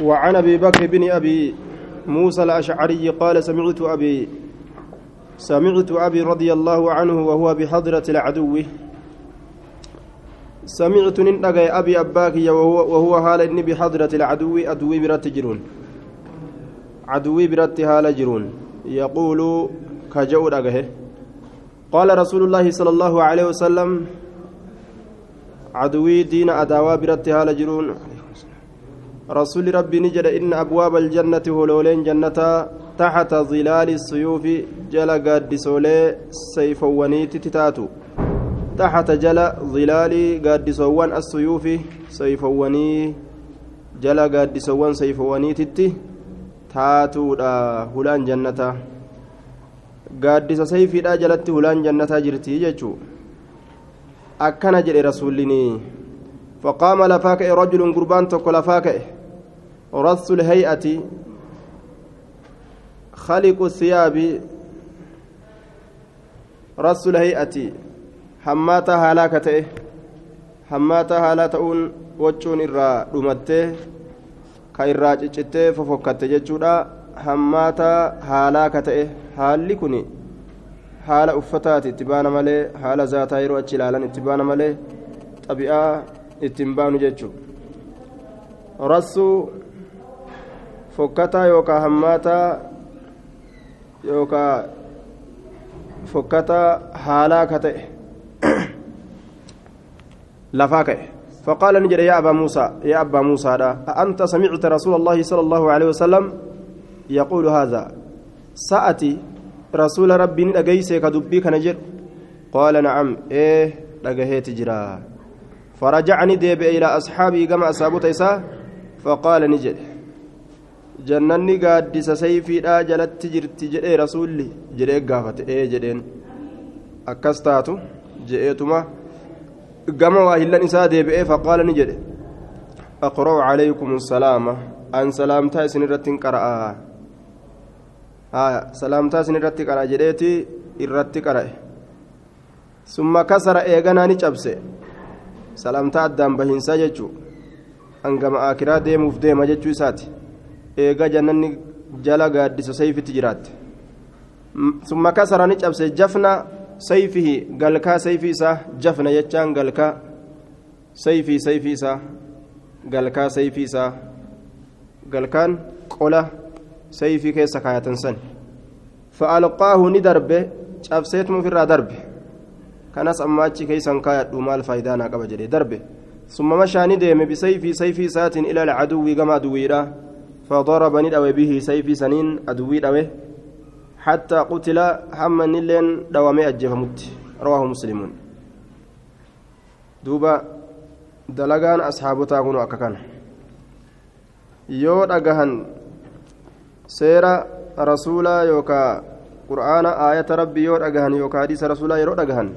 وعن أبي بكر بن أبي موسى الأشعري قال سمعت أبي سمعت أبي رضي الله عنه وهو بحضرة العدو. سمعت نندغي أبي أباك وهو وهو حال اني بحضرة العدو ادوي برت جرون. عدوي برت جرون. يقول كجو دغه قال رسول الله صلى الله عليه وسلم عدوي دين أداوا برت جرون. رسول ربي نجد إن أبواب الجنة هلولين جنة تحت ظلال السيوف جل قادسولي سيفوانيت تتاتو. تحت جل ظلال قادسوان السيوف سيفواني جل قادسوان سيفوانيت تاتو هلان جنة gaaddisa sayfiidhaa jalatti hulaan jannataa jirtii jechuu akkana jedhe rasuullinii faqaama lafaa ka'e rajulun gurbaan tokko lafaa رث الهيئة خلق الثياب رث الهيئة حماتا هلاكته حماتا هالاتؤون وجون إرى دمته كإرى جتته ففكته جتشودا حماتا هلاكته haalli kun haala uffataati itti baana malee haala zaataa yeroo achi ilaalan itti baana malee xabi'aa ittiin baanu jechuudha rassuu fokkataa yookaan hammaataa yookaan fokkataa haalaa ka ta'e lafaa ka'e. فقال نجري يا أبا موسى يا أبا موسى أنت سمعت رسول الله صلى الله عليه وسلم يقول هذا سأتي رسول ربي نجيسي كدبي كان جر قال نعم إيه لقهيت جرا فرجعني ديب إلى أصحابي كما أصابت فقال نجد jannanni gaaddisa sayfiidhaa jalatti jirti jedhee rasuulli jedhee gaafate ee jedheen. Akkas taatu je'eetuma gama waa hillan isaa deebi'ee faqaala ni jedhe. Aqra'u calaykum salaama an salaamtaa isin irratti qara'a haya salaamtaa isin irratti qara'a jedheeti irratti qara'e. Summa kasara eeganaa ni cabse. Salaamtaa addaan bahiinsaa jechuu hangama aakiraa deemuuf deema jechuu isaati eega jannanni jala gaaddisa sayfitti jiraatte summa kasara ni cabse jafna sayfihi galkaa sayfii isaa jafna jechaan galkaa sayfii sayfii isaa galkaa sayfii isaa galkaan qola sayfii keessa kaayatan san fa'alqaahu ni darbe cabseetuma ofirraa darbe kanas amma achi keeysan kaayadhu maal faayidaa naa qaba jedhee darbe summa mashaa ni deeme bisayfii sayfii isaatiin ila alcaduwwii gama aduwwiidha فضرب ندوي به سيف سنين أدوي دوي حتى قتل هم نلين دوامي أجفمت رواه مسلمون دوبا دلغان أصحاب تاغنو أككان yoo dhagahan seera rasuulaa yookaa qur'aana aayata rabbii yoo dhagahan yookaa hadiisa rasuulaa yeroo dhagahan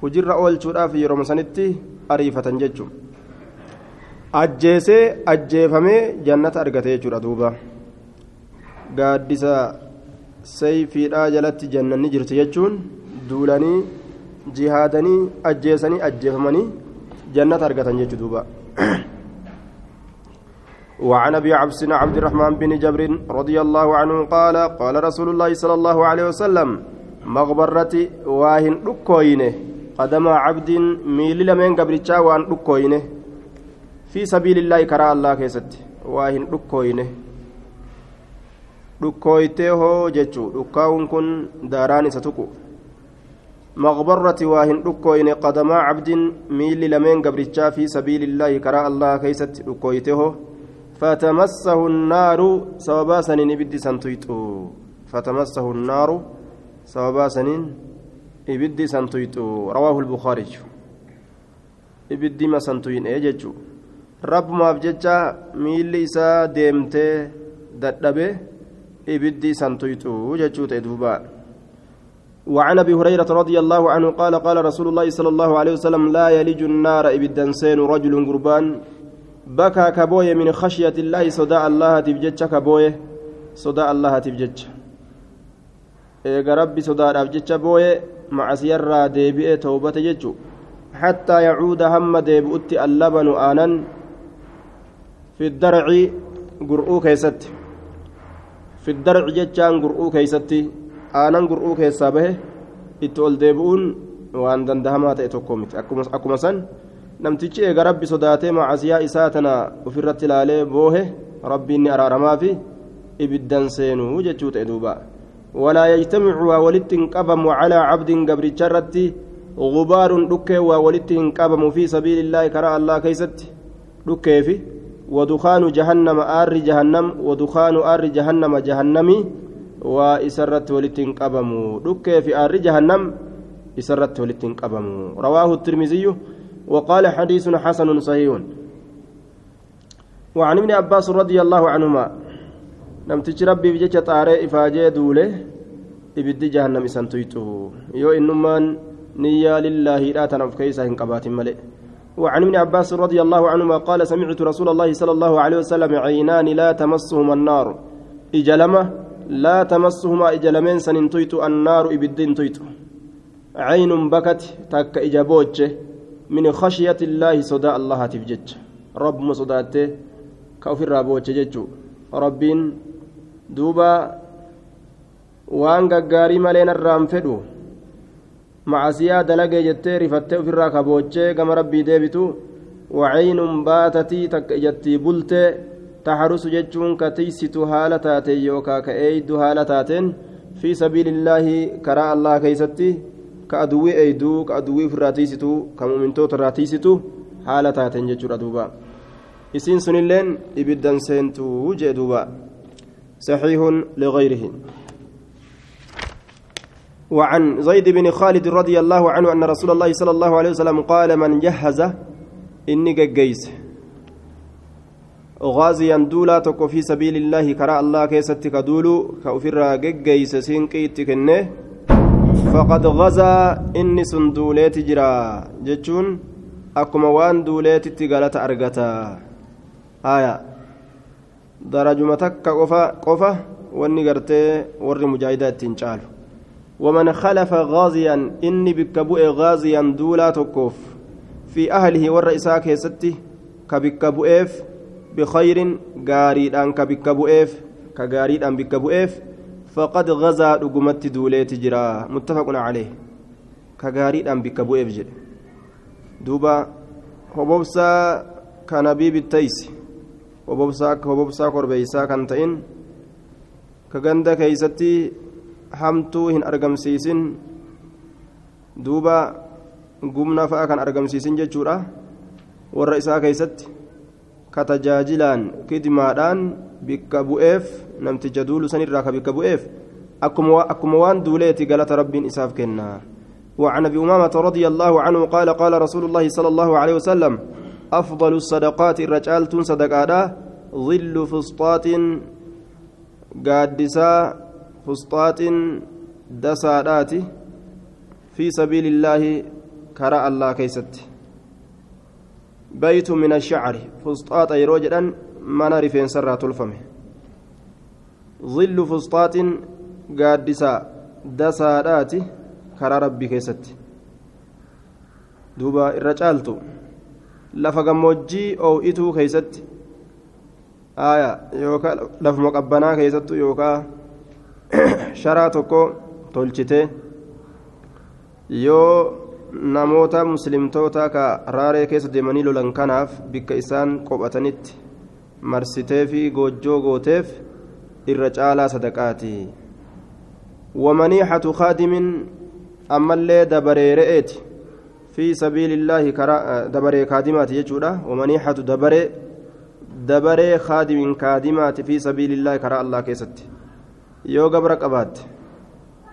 hujirra oolchuudhaaf yeroo sanitti ariifatan jechuudha ajjeesee ajjeefamee jannata argate jechuudha duuba gaaddisa sayfiidhaa jalatti jannanni jirti jechuun duulanii jihaadanii ajjeesanii ajjeefamanii jannata argatan jechuudha duuba وعن ابي عبس عبد الرحمن بن جبر رضي الله عنه قال قال رسول الله صلى الله عليه وسلم مغبرة واهن دكوينه قدم عبد ميل لمن قبرتشا وان دكوينه في سبيل الله كرا الله كيست واهن hoo jechuu dhukkaa'uun kun daaraan isa tuqu maqbarrati waa hin dhukkooyne qadamaa cabdin miilli lameen gabrichaa fi sabiilillaahi karaa allah keeysatti dhukkooyte hoo fatamassahu nnaaru sababaa saniin ibiddi san tuyxu fatamassahu nnaaru sababaa saniin ibiddi san tuyxu rawaahu lbukaariju ibiddima san tuyin'ee jechuu rabbumaaf jecha miilli isaa deemtee dadhabe ibiddi san tuyxu jechuu ta'e duuba. وعن أبي هريرة رضي الله عنه قال قال رسول الله صلى الله عليه وسلم لا يلج النار ابدا سين رجل قربان. بكى كبوي من خشية الله صداء الله تبجج كبوي. صداء الله تبجج ربي صداء تبجج بوي مع سيرا ديبئ توبة ججو حتى يعود هم ديبؤت اللبن آنا. في الدرع gur'uu keessatti fiddarci jechaan gur'uu keessatti aanan gur'uu keessaa bahe itti ol deebi'uun waan dandahamaa ta'e tokko miti akkuma san namtichi eega rabbi sodaatee macasiyaa isaa tana ofirratti ilaalee boohe rabbiin ni araaramaa fi ibiddan seenuu jechuu ta'e duuba walaa yajtamicu waa walitti hin qabamu calaa cabdin gabricha irratti gubaarun dhukkee waa walitti hin qabamu fi sabiilillaahi karaa allah keeysatti dhukkeefi ودخان جهنم آر جهنم ودخان آر جهنم جهنمي وإسرت ولتن قبمو. دك في آر جهنم إسرت ولتن قبمو. رواه الترمذي وقال حديث حسن صحيح. وعن ابن عباس رضي الله عنهما. نمتج ربي بجج طارئ إفاجي jahannam isan tuyxu yoo innummaan niyyaa lillaahi dhaatan of keeysa hin qabaatin male وعن ابن عباس رضي الله عنهما قال سمعت رسول الله صلى الله عليه وسلم عينان لا تمسهما النار. إجلمة لا تمسهما إجلمين سننتيت النار إبدين تيت عين بكت تك إجابوج من خشية الله صداء الله تفجج. رب مصداته كوفر رابوج ججو. ربين دوبا waan gaggaarii malee narraan fedhu macasiyaa dalagee jettee rifattee ofirraa kaboochee gama rabbii deebitu waciinun baatatii takka ijattii bultee taxarusu jechuun ka tiysitu haala taateen yookaa ka eeydu haala taateen fi sabiilillaahi karaa allah keeysatti ka aduwwii eeyduu ka aduwwii ofirraa tiysitu ka mumintoota irraa tiysitu haala taateen jechuudha duuba isiin sunilleen ibiddan seentuu jee duuba saxiihun ligayrihi وعن زيد بن خالد رضي الله عنه أن رسول الله صلى الله عليه وسلم قال من جهز إني جيس غازيا دولا تكو في سبيل الله كرا الله كيستك دولو كأفر جيس سينكي تكنه. فقد غزا إني سندوليت جرا. جتشون أكما وان دوليت تقالت أرقتا. آية. درجمتك قفا قفا واني قرتي ور مجاهدات تنشالو. ومن خلف غازيا إني بكبوء غازيا دولا تكوف. في أهله والرئيسا كيستي كبكبوئف بخير غاريد أن كبكبوئف كغاريد أن بكبوئف فقد غزا رقمت دوليت جرا متفق عليه. كغاريد أن بكبوئف جرا دوبا هبوبسا كنبي بالتيس هبوبسا هبوبسا كوربيسا كنتين كغندا كيستي hamtuu hin argamsiisin duuba gumna fa'a kan argamsiisin jechuudha warra isaa keeysatti ka tajaajilaan kidmaadhaan bikka bu'eef namticha duulu sanirraa ka bikka bu'eef akkuma waan duuleeti galata rabbiin isaaf kenna وعن ابي امامه رضي الله عنه قال قال رسول الله صلى الله عليه وسلم افضل الصدقات الرجال صدقادا ظل فسطاط قادسا فسطاط دسادات في سبيل الله كرى الله كيست بيت من الشعر فسطاط يروجدا من رفين سرات الفم ظل فسطاط قادسا دسادات كرى ربي كيست دوبا الرجالتو lafa gammoojjii oo'ituu keeysatti aya yookaa lafuma qabbanaa keessattu yookaa sharaa tokko tolchite yoo namoota muslimtoota ka raaree keessa deemanii lolan kanaaf bikka isaan qophatanitti marsitee fi goojjoo gooteef irra caalaa sadaqaati wamaniixatu kaadimin ammallee dabaree re'eeti fi sabiilillaahi dabaree kaadimaati jechuudha wamaniixatu dabaree dabaree kaadimin kaadimaati fi sabiilillaahi karaa allah keessatti yoo gabra qabaatte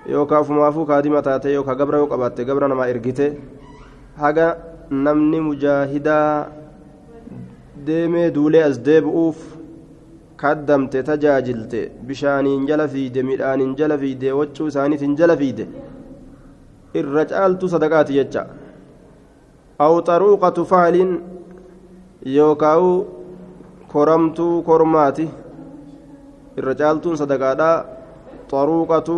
yookaan ofumaafuu kaadima taate yookaan gabra yoo qabaatte gabra namaa ergite. Haga namni mujaahidaa deemee duulee as deebi'uuf kaddamte tajaajilte bishaaniin jala fiide midhaaniin jala fiide waccuu isaaniitiin jala fiide irra caaltu sadaqaati jecha. Aw xaruuqatu faalin yookaan koramtuu kormaati irra caaltuun sadaqaadhaa xaruuqatu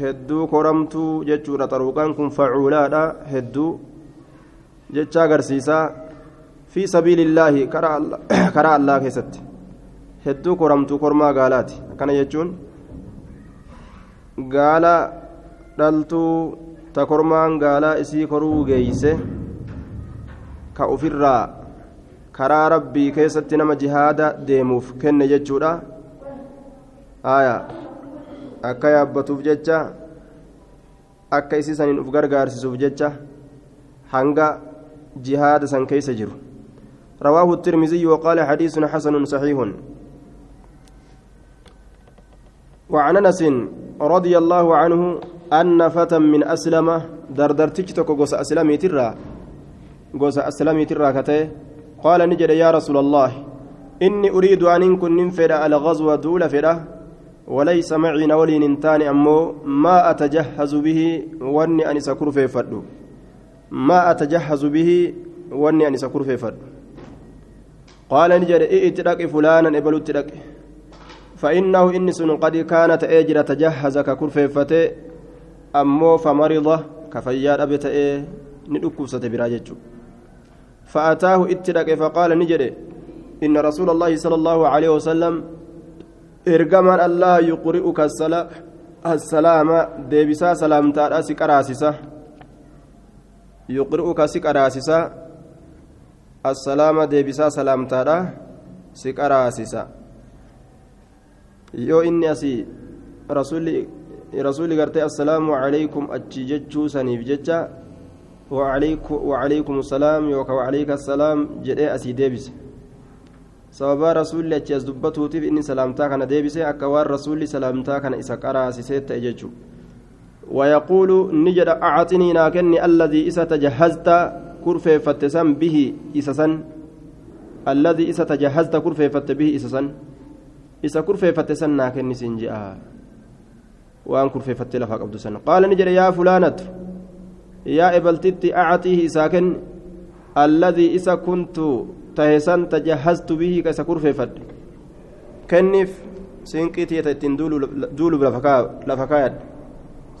hedduu koramtuu jechuudha. Xaruuqaan kun facuulaadha hedduu jecha agarsiisaa fi sabiilillaahi karaa allaa keessatti. Hedduu koramtuu kormaa gaalaati. Akkana jechuun gaala dhaltuu ta kormaan gaalaa isii koruu geeyse ka ufirraa karaa rabbii keessatti nama jihaada deemuuf kenne jechuudha. Aya akka yaabbatuuf jecha akka isii saniin uf gargaarsisuuf jecha hanga jihaada san keeysa jiru. رواه الترمذي وقال حديث حسن صحيح وعن انس رضي الله عنه أن فتى من أسلم دردرتك تكو غوس أسلمي ترى غوس أسلمي ترى كتي قال نجد يا رسول الله إني أريد أن كن ننفد على غزوة دولة فدا وليس معي نولي ننتاني أمو ما أتجهز به واني أني سكر في فدو ما أتجهز به واني أني سكر في فدو قال نجد إئت فلانا إبلو تلك فإنه إني قد كانت أجر تجهز ككرفيفته أمو فمرض كفياد أبي تأي ندكوسة براجج فأتاه اتلك فقال نجري إن رسول الله صلى الله عليه وسلم إرجما الله يقرئك السلام السلام ديبسا سلام تارا سكراسسة يقرئك سكراسسة السلام ديبسا سلام تارا سكراسسة yoo inni asii rasuulli rasuulli gartee assalaamu calaykum achi jechuu saniif jecha wacalaykum salaam yookaan wacalayka salaam jedhee asii deebise sababaa rasuulli achi as dubbatuutiif inni salaamtaa kana deebise akka waan rasuulli salaamtaa kana isa qaraasisee ta'e jechuudha ويقول نجد أعطني ناكني الذي إسا تجهزت كرفي فتسن به إسسن الذي إسا تجهزت كرفي فت به إسسن isa kurfeeffatte san naa kennisin je'a waan kurfeeffatte lafaa qabdu san qaala ni jedhe yaa fulaanatu yaa ebaltitti acaxiihi isaa kenni alladii isa kuntu tahe san tajahaztu bihi ka isa kurfeeffadhe kenniif siinqii tiyata ittiin duuluuf lafa kaayadhe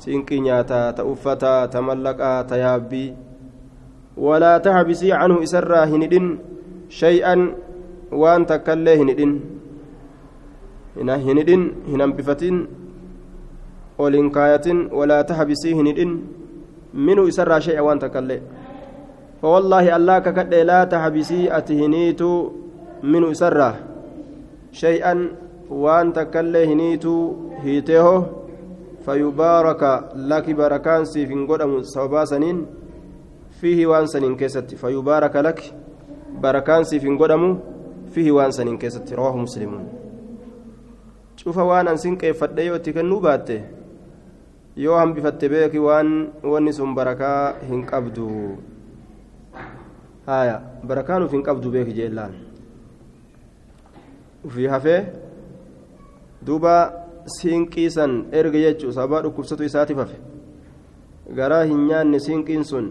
siinqii nyaataa ta uffataa ta mallaqaa ta yaabbii walaa taxbisii canhu isarraa hin hidhin shay'an waan takkaillee hin hidhin hin hidhin hin hambifatin ol hin kaayatin walaa taxbisii hin hidhin minhu isarraa shay'a waan takkaillee فوالله الله ككد لا تحبسي أتهنيتو من أسرة شيئا وأن تكله هنيتو هيته فيبارك لك بركان سيفين قدم صوبا سنين. فيه وأن سنين كيست فيبارك لك بركان سيفين قدم فيه وأن سنين كيست. رواه مسلمون شوف وأن أنسين كيف فديوتي كنو باتي. yoo hambifatte beeki waan wanni sun barakaa haya barakaan uf hin qabdu beeki jeellaan ufii hafee duuba siinqiisan erga jechuu sababaa dhukkubsatu isaatiif hafe garaa hin nyaanne siinqiin sun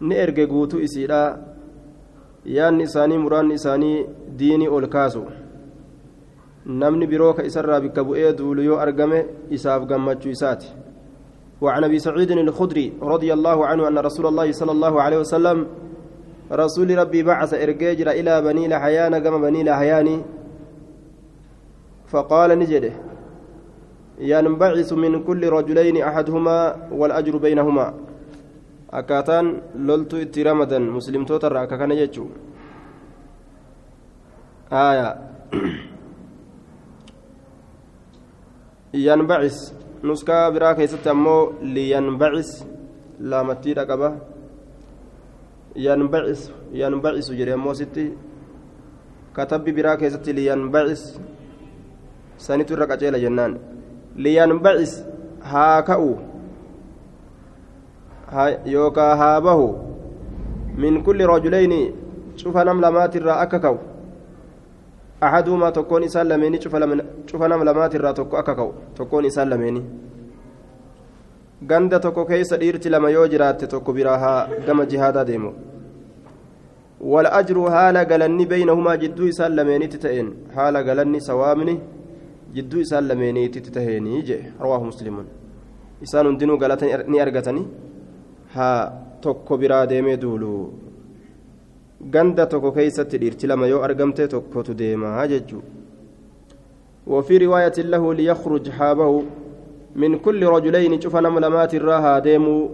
ni erge guutuu isiidha yaanni isaanii muraanni isaanii diinii ol kaasu namni biroo ka isarraa bikka bu'ee duulu yoo argame isaaf gammachuu isaati وعن ابي سعيد الخدري رضي الله عنه ان رسول الله صلى الله عليه وسلم رسول ربي بعث ارجاجر إلى بني لحيان كما بني لحيان فقال نجده ينبعث من كل رجلين احدهما والاجر بينهما akkaataan loltu itti ramadan muslimtootarraa akka kana jechuu aya yanbacis nuskaa biraa keessatti ammoo liyanbacis laamattiidha biraa keessatti liyanbacis sanitu irra qaceela jennaan liyanbacis haa ka'u yookaa haa bahu min kulli rajuleyni cufa nam lamaatirraa akka ka'u ahaduumaa tokkoon isaan lameeni cufa nam lamaatirraa tokko akka ka'u tokkoon isaan lameeni ganda tokko keessa dhiirti lama yoo jiraatte tokko biraa haa gama jihaadaa deemu والأجر حال قلني بينهما جدو إسال لميني تتئن حال قلني سوامني جدو إسال لميني تتهيني جي رواه مسلم إسان دينو قلتني أرغتني haa tokko biraa deemee duulu ganda tokko keeysatti dhiirti lama yoo argamte tokkotu deemaa jechuu وفي رواية له ليخرج حابه من كل رجلين شوف نملمات الراها ديمو.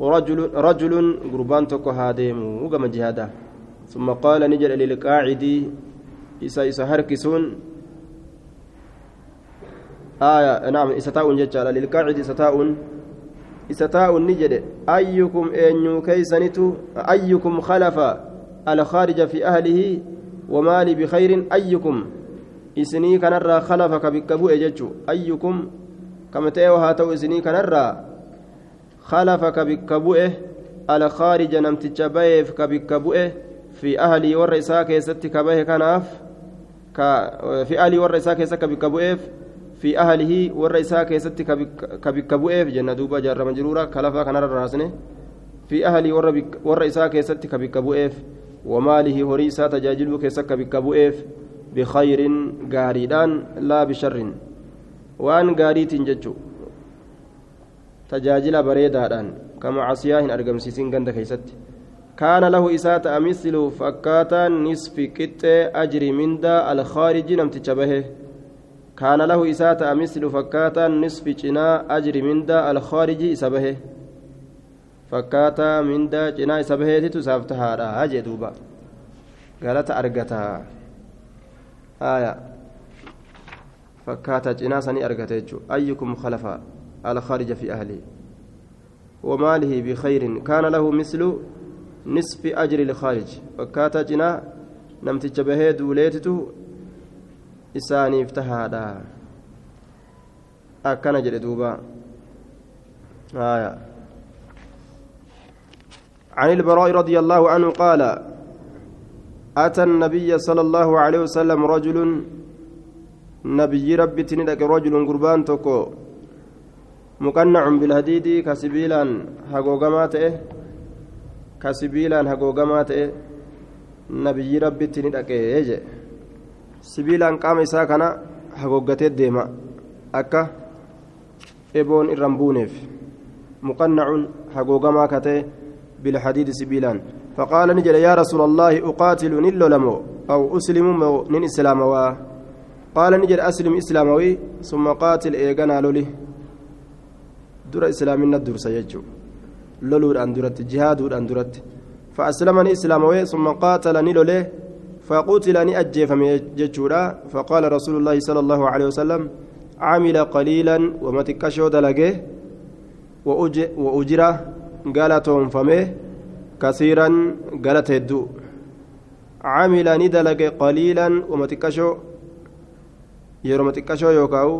رجل رجل قربان تكو هاديمو وقم جهاده. ثم قال نجل للقاعد. إسا إسا هركسون. آية نعم إستاء ججال للقاعد إستاء إستاء نجد. أيكم أن كيسنتو أيكم خلف الخارج في أهله؟ ومالي بخير. أيكم. إسني كنرى خلفك بكبو أججو أيكم كما تأيو هاتو إسني كنرى خلفك بكبوئه الخارج نمتج بيف كبكبوئه في أهلي والرئيسا كيست كبه كناف في أهلي والرئيسا كيست كبكبوئه في أهله والرئيسا كيست كبكبوئه جنة دوبا جار مجرورة كلفا كنرى الراسنه في أهلي والرئيسا كيست كبكبوئه وماله هريسا تجاجل كيست كبكبوئه بخير غاريدان لا بشر. وأن غاريت ججو tajaajila bareedaadhaan kama casiyaa hin argamsiisin ganda keeysatti kaana lahu isaa ta'a mislu fakkaataan nisfi qixxee ajri mindaa alkhaariji namticha bahe kaana lahu isaa ta'a mislu fakkaataan nisfi cinaa ajri mindaa alkhaariji isa bahe fakkaataa mindaa cinaa isa baheetitu isaaf tahaadha jee galata argataa fakkaataa cinaa sanii argate jechuu ayyukum khalafaa الخارج في أهله وماله بخير كان له مثل نصف أجر الخارج فكاتا جنا نمتج به دوليتتو إساني افتهادا أكن جل دوبا آية عن البراء رضي الله عنه قال أتى النبي صلى الله عليه وسلم رجل نبي ربي تندك رجل قربان تكو مقنع بالهديد كسبيلا هغوغما تئه كسبيلا هغوغما تئه نبي ربي تندقه يجي سبيلا قام كان هغوغتي ديما أكا إبون إرمبونيف مقنع هغوغما كتئه بالحديد سبيلا فقال نجل يا رسول الله أقاتل نلو لمو أو أسلم نن إسلام قال نجل أسلم إسلاموي ثم قاتل إيغانا لولي. dura islaaminna dursa jechuudha loluudhaan duratti jihaaduudhaan duratti فأسلمني إسلاموي ثم قاتلني لوليه فقتلني أجيفمي جتشورا فقال رسول الله صلى الله عليه وسلم عمل قليلا ومتكشو دلقه وأجرة قالتهم فمه كثيرا قالت هدو. عمل ندلق قليلا ومتكشو يرو متكشو يوكاو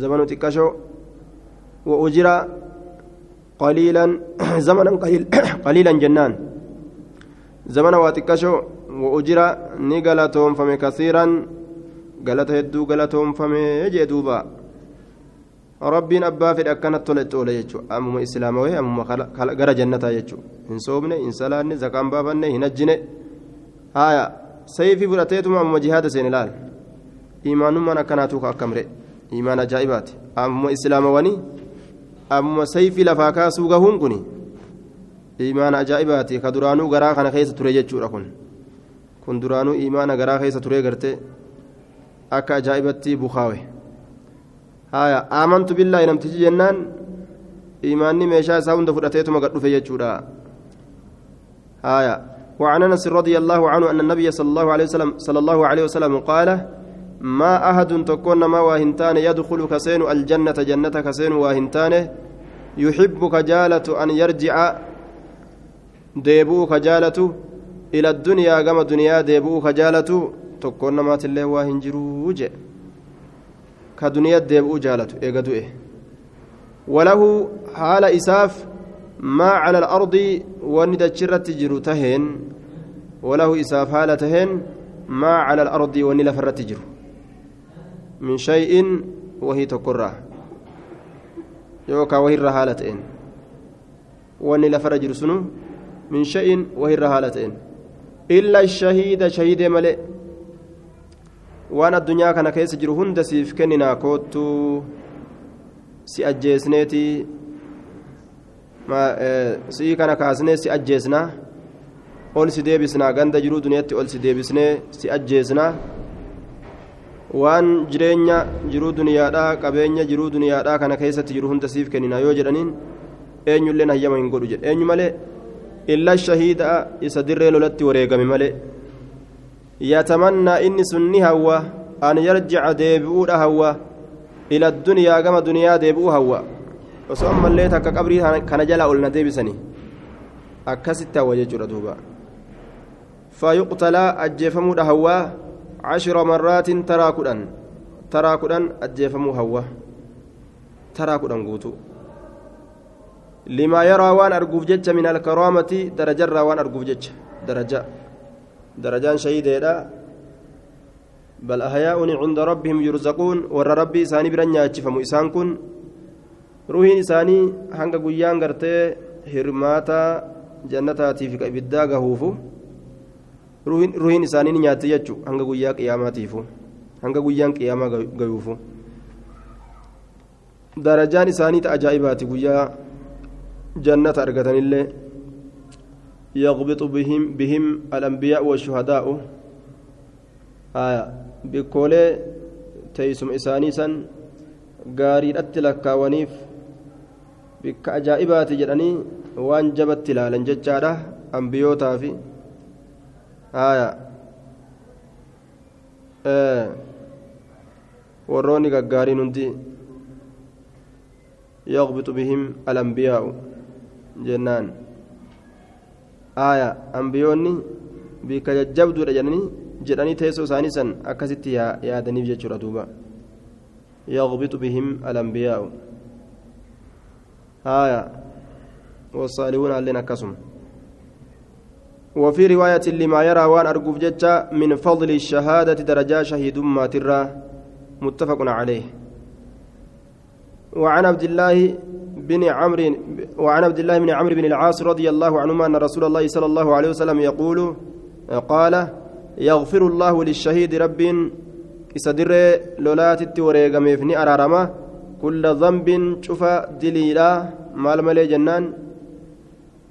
زمن متكشو وأجر قليلا زمنا قليل قليلا جنان زمنا واتكشو وأجر نقلتهم فمي كثيرا قالت هدو قالتهم فمي جدوبا abbaa fedhe akkanatti tolette oole jechuudha ammuma islaamawee ammuma gara jannataa jechuudha hin soomne hin salaanne zakaan baafanne hin ajjine haaya sayfii fudhateetuma ammuma jihaada seen ilaal imaanummaan akkanaatu akkamre imaan ajaa'ibaati ammuma islaamawanii amma sayfii lafaa kaasuu gahuun kun imaana ajaa'ibaati ka duraanuu garaa kana keessa ture jechuudha kun kun duraanuu imaana garaa keessa ture garte akka ajaa'ibatti bukaawe haya aamantu billaahi namtichi jennaan imaanni meeshaa isaa hunda fudhateetuma gad dhufe jechuudha haya وعن انس رضي الله عنه ان النبي صلى الله عليه وسلم صلى الله عليه وسلم قال ما أحد تكون ما واهنتان يدخل كسين الجنة جنة كسين واهنتان. يحب كجالة أن يرجع ديبو كجالة إلى الدنيا كما دنيا ديبو كجالة تكون ما تلي واهنجروج كدنيا ديبو جالة إيه. وله حال إساف ما على الأرض وندجرت جرو تهين. وله إساف حال تهين ما على الأرض ونلفرت جرو من شيء وهي تقرى يوكا وهي الرهالتين واني لفرج سنو من شيء وهي الرهالتين إلا الشهيد شهيد ملئ addunyaa kana keessa jiru hunda siif kenninaa koottu si ajjeesneeti si'ii kana kaasnee si ajjeesnaa ol si deebisnaa ganda jiruu duniyaatti ol si deebisnee si ajjeesnaa waan jireenya jiruu duniyaadhaa qabeenya jiruu duniyaadhaa kana keessatti jiru hunda siif kennina yoo jedhaniin eenyulleen hayyama hin godhu jedhe eenyu malee illa shahiida isa dirree lolatti wareegame malee yatamannaa inni sun ni hawwa an yarjica deebi'uudha hawwa ila addunyaa gama duniyaa deebi'uu hawwa osoo ammallee takka qabrii kana jalaa ol deebisanii akkasitti hawwa jechuudha duuba fayuqtalaa ajjeefamuudha hawwaa cashira marraatin taraa kudhan taraa kudhan ajjeefamuu hawwa taraa kudhan guutuu limaa yaraa waan arguuf jecha min alkaraamati darajarraa waan arguuf jecha daraja darajaan shahideedha bal ahyaa'uni cunda rabbihim yurzaquun warra rabbii isaanii bira nyaachifamu isaan kun ruhiin isaanii hanga guyyaan gartee hirmaataa jannataatiif ibiddaa gahuufu ruhiin isaanii ni nyaatti jechuun hanga guyyaa qiyyaamaatiifu hanga guyyaan qiyyaama gayuufu? Darajaan isaanii ta ajaa'ibaati. Guyyaa jannata argatanillee yaqbixu bihim bihim alambiyaa washuhadaa'u bikkoolee teeysuma isaanii san gaariidhatti lakkaawaniif bikka ajaa'ibaati jedhanii waan jabatti ilaalan jechaadha. Ambiyootaa fi. آه warroonni gaggaariin hundi yaqbitu bihim alambiyaa'u jennaan aya ambiyoonni bika jajjabduudha jedhanii jedhanii teessoo isaanii san akkasitti yaadaniif jechuudha duuba yaqbitu bihim alambiyaa'u aya والصالحون علينا akkasuma وفي رواية لما يرى وان أرجوف جتة من فضل الشهادة درجة شهيد ما ترى متفق عليه. وعن عبد الله بن عمرو وعن عبد الله بن عمرو بن العاص رضي الله عنهما أن رسول الله صلى الله عليه وسلم يقول قال يغفر الله للشهيد رب إسدر لولات وريغميفني أرارما كل ذنب شوف دليلا مال ملي جنان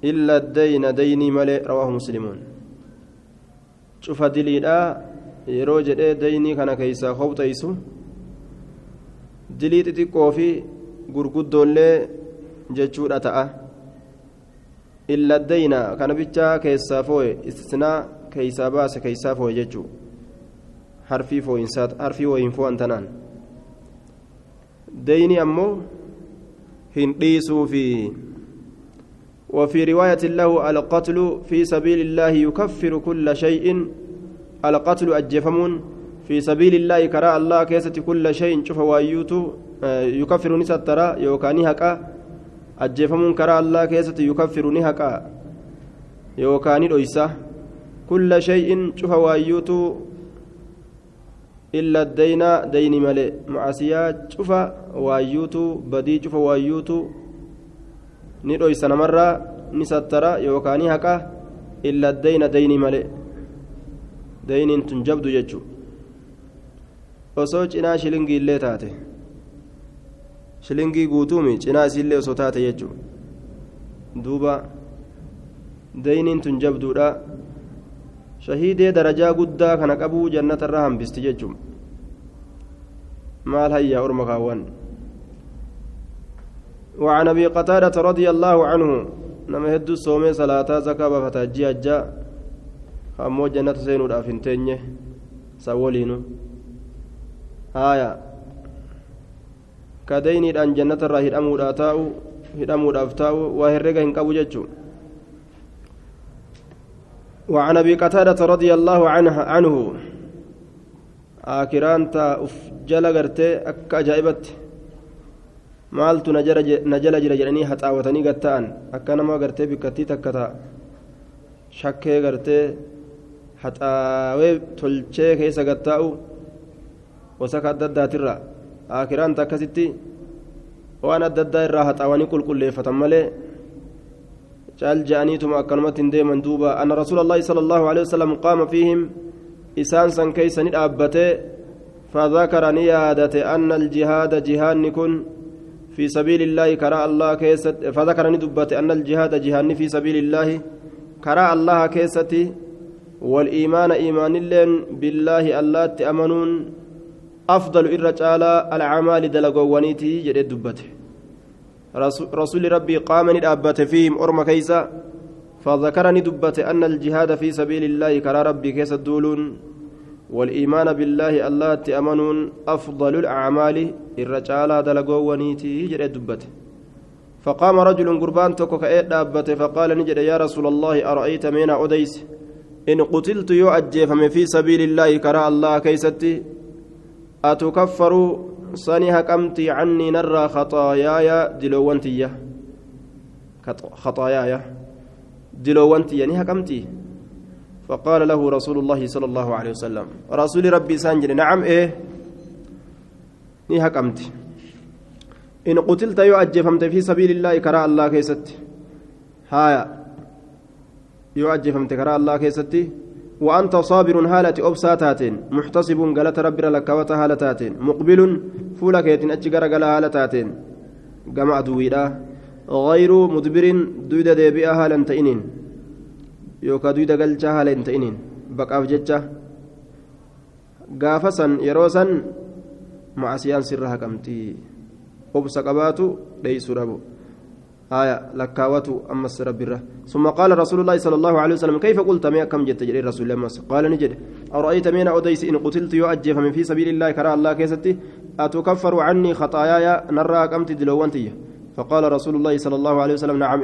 إلا الدين ديني ملي رواه مسلمون شوف دليلا yeroo jedhee daynii kana keeysaa hobxeysu dilii xixiqqoo fi gurguddoollee jechuudha ta'a illa dayna kana bichaa keessaa fooye istisnaa keeysaa baase keeysaa fooye jechuu harfii fooyinsaat harfii wooyin fo'an tanaan dayni ammoo hin dhiisuu fi وفي رواية له القتل في سبيل الله يكفر كل شيء. القتل أجفمون في سبيل الله كراء الله كيسة كل شيء. شوف وايوتو يكفر نسترى يوكاني هكا أجفمون كراء الله كيسة يكفر نهكا. يوكاني رويسة كل شيء شوف وايوتو. إلا الدين دين ملئ. معسيا شوف وايوتو بدي شوف وايوتو. ندويسة نمرة نسترى يوكاني هكا إلا الدين دين ملئ dayniin tun jabdu jechuun osoo cinaa shilingii illee taate shilingii guutuumi cinaa isiillee osoo taate jechuun duuba dayniin tun jabduudha shahiidee darajaa guddaa kana qabuu jannatarraa hambisti jechuun maal hayyaa orma kaawwan وعن ابي قتادة رضي الله عنه نما هدو صومي صلاة زكاة فتاجي أجا hin teenye san waliinu haaya ka dayniidhaan jannatarraa hidhamuudhaa taa'u hidhamuudhaaf taa'u waa herrega hin qabu jechuu وعن ابي قتادة رضي الله عنه عنه آكران تا أف جل غرتي أك أجائبت maaltu na jala jira jedhanii haxaawatanii gattaan akka nama gartee bikkattii takka ta'a shakkee gartee haxaawee tolchee keessa gattaa'u wasaka adda addaatirra akiraanta akkasitti waan adda addaa irraa haxaawanii qulqulleeffatan malee caal je'aniituma akkanumatti hin deeman duuba anna rasuula allaahi sala allahu alehi wasalam qaama fiihim isaan san keeysa ni dhaabbate فذكر نيادة أن الجهاد جهان كن في سبيل الله كرى الله كيست فذكر ندبت أن الجهاد جهان في سبيل الله كرا الله كيستي والإيمان إيمان اللين بالله الله تأمنون أفضل الرجال الأعمال دلقوانيتي جديد دبته رسول ربي قام ندابت فيهم أرم كيسا فذكرني دبت أن الجهاد في سبيل الله كرا ربي كيس الدولون والإيمان بالله الله تأمنون أفضل الأعمال الرجال دلقوانيتي جديد دبته. فقام رجل قربان توكو كأيت دابته فقال نجد يا رسول الله أرأيت مين أديس؟ إن قتلت يؤجف في سبيل الله كرا الله كيستي. أتكفر سني هكمتي عني نرى خطاياي دلوانتية خطاياي دلوانتية ني هكمتي فقال له رسول الله صلى الله عليه وسلم رسول ربي سانجل نعم إيه؟ ني هكمتي إن قتلت يؤجفمت في سبيل الله كرا الله كيست. هايا. يؤجفمت كرا الله كيستي وأنت صابر هالة أبساتاتين محتصب قالت ربنا لك وتهالتاتين مقبل فولك يتن أجقر قال هالتاتين. قمع دويدا غير مدبر دويدا ديبئة هالا تئنين يوكا دويدا قلجا هالا تئنين بقاف ججا قافسا يروسا مع سيان سرها كمتي obsa qabaatu dheeysu dhabu. آية لكاوته أما السرب بره ثم قال رسول الله صلى الله عليه وسلم كيف قلت ما كم جت جري رسول الله قال نجد أرأيت من أديس إن قتلت يؤجف من في سبيل الله كرى الله كيستي أتكفر عني خطاياي نرى كمت دلوانتي فقال رسول الله صلى الله عليه وسلم نعم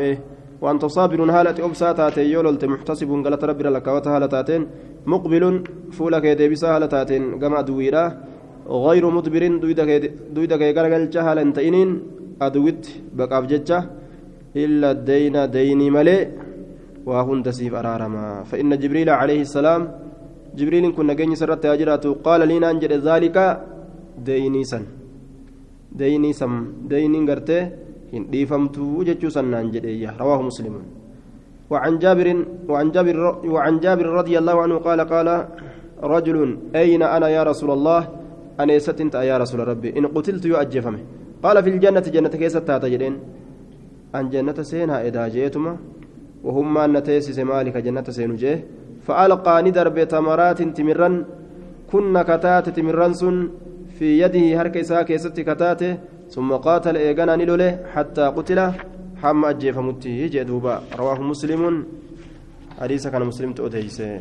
وأنت صابر هالة أبساتات يوللت محتسب قالت ربي لكاوته هالتاتين مقبل فولك يدبسا هالتاتين قمع دويرا غير مدبر دويدا كي غرغل جهل انتئنين أدويت بقاف ججة. إلا الدين ديني ملي وهن تسيف أرارما. فإن جبريل عليه السلام جبريل كنا جيني سرت أجراته قال لنا أنجل ذلك ديني سن. ديني سم. ديفمتو جتشو سنان جدية. رواه مسلم. وعن جابر وعن جابر وعن جابر رضي الله عنه قال قال رجل أين أنا يا رسول الله؟ أنا ستنت يا رسول ربي. إن قتلت يؤجفمه. قال في الجنة جنة كيست تاتجدين أن جنة سينها إذا جئتما وهم أن تيسس مالك جنة سينجيه فألقى ندر بتمرات تمرا كن كتات تمرا في يده إساء كيست كتاته ثم قاتل إيغانا نلوله حتى قتل حم أجيف مته جدوبا رواه مسلم. حديث كان مسلم تؤتيسه.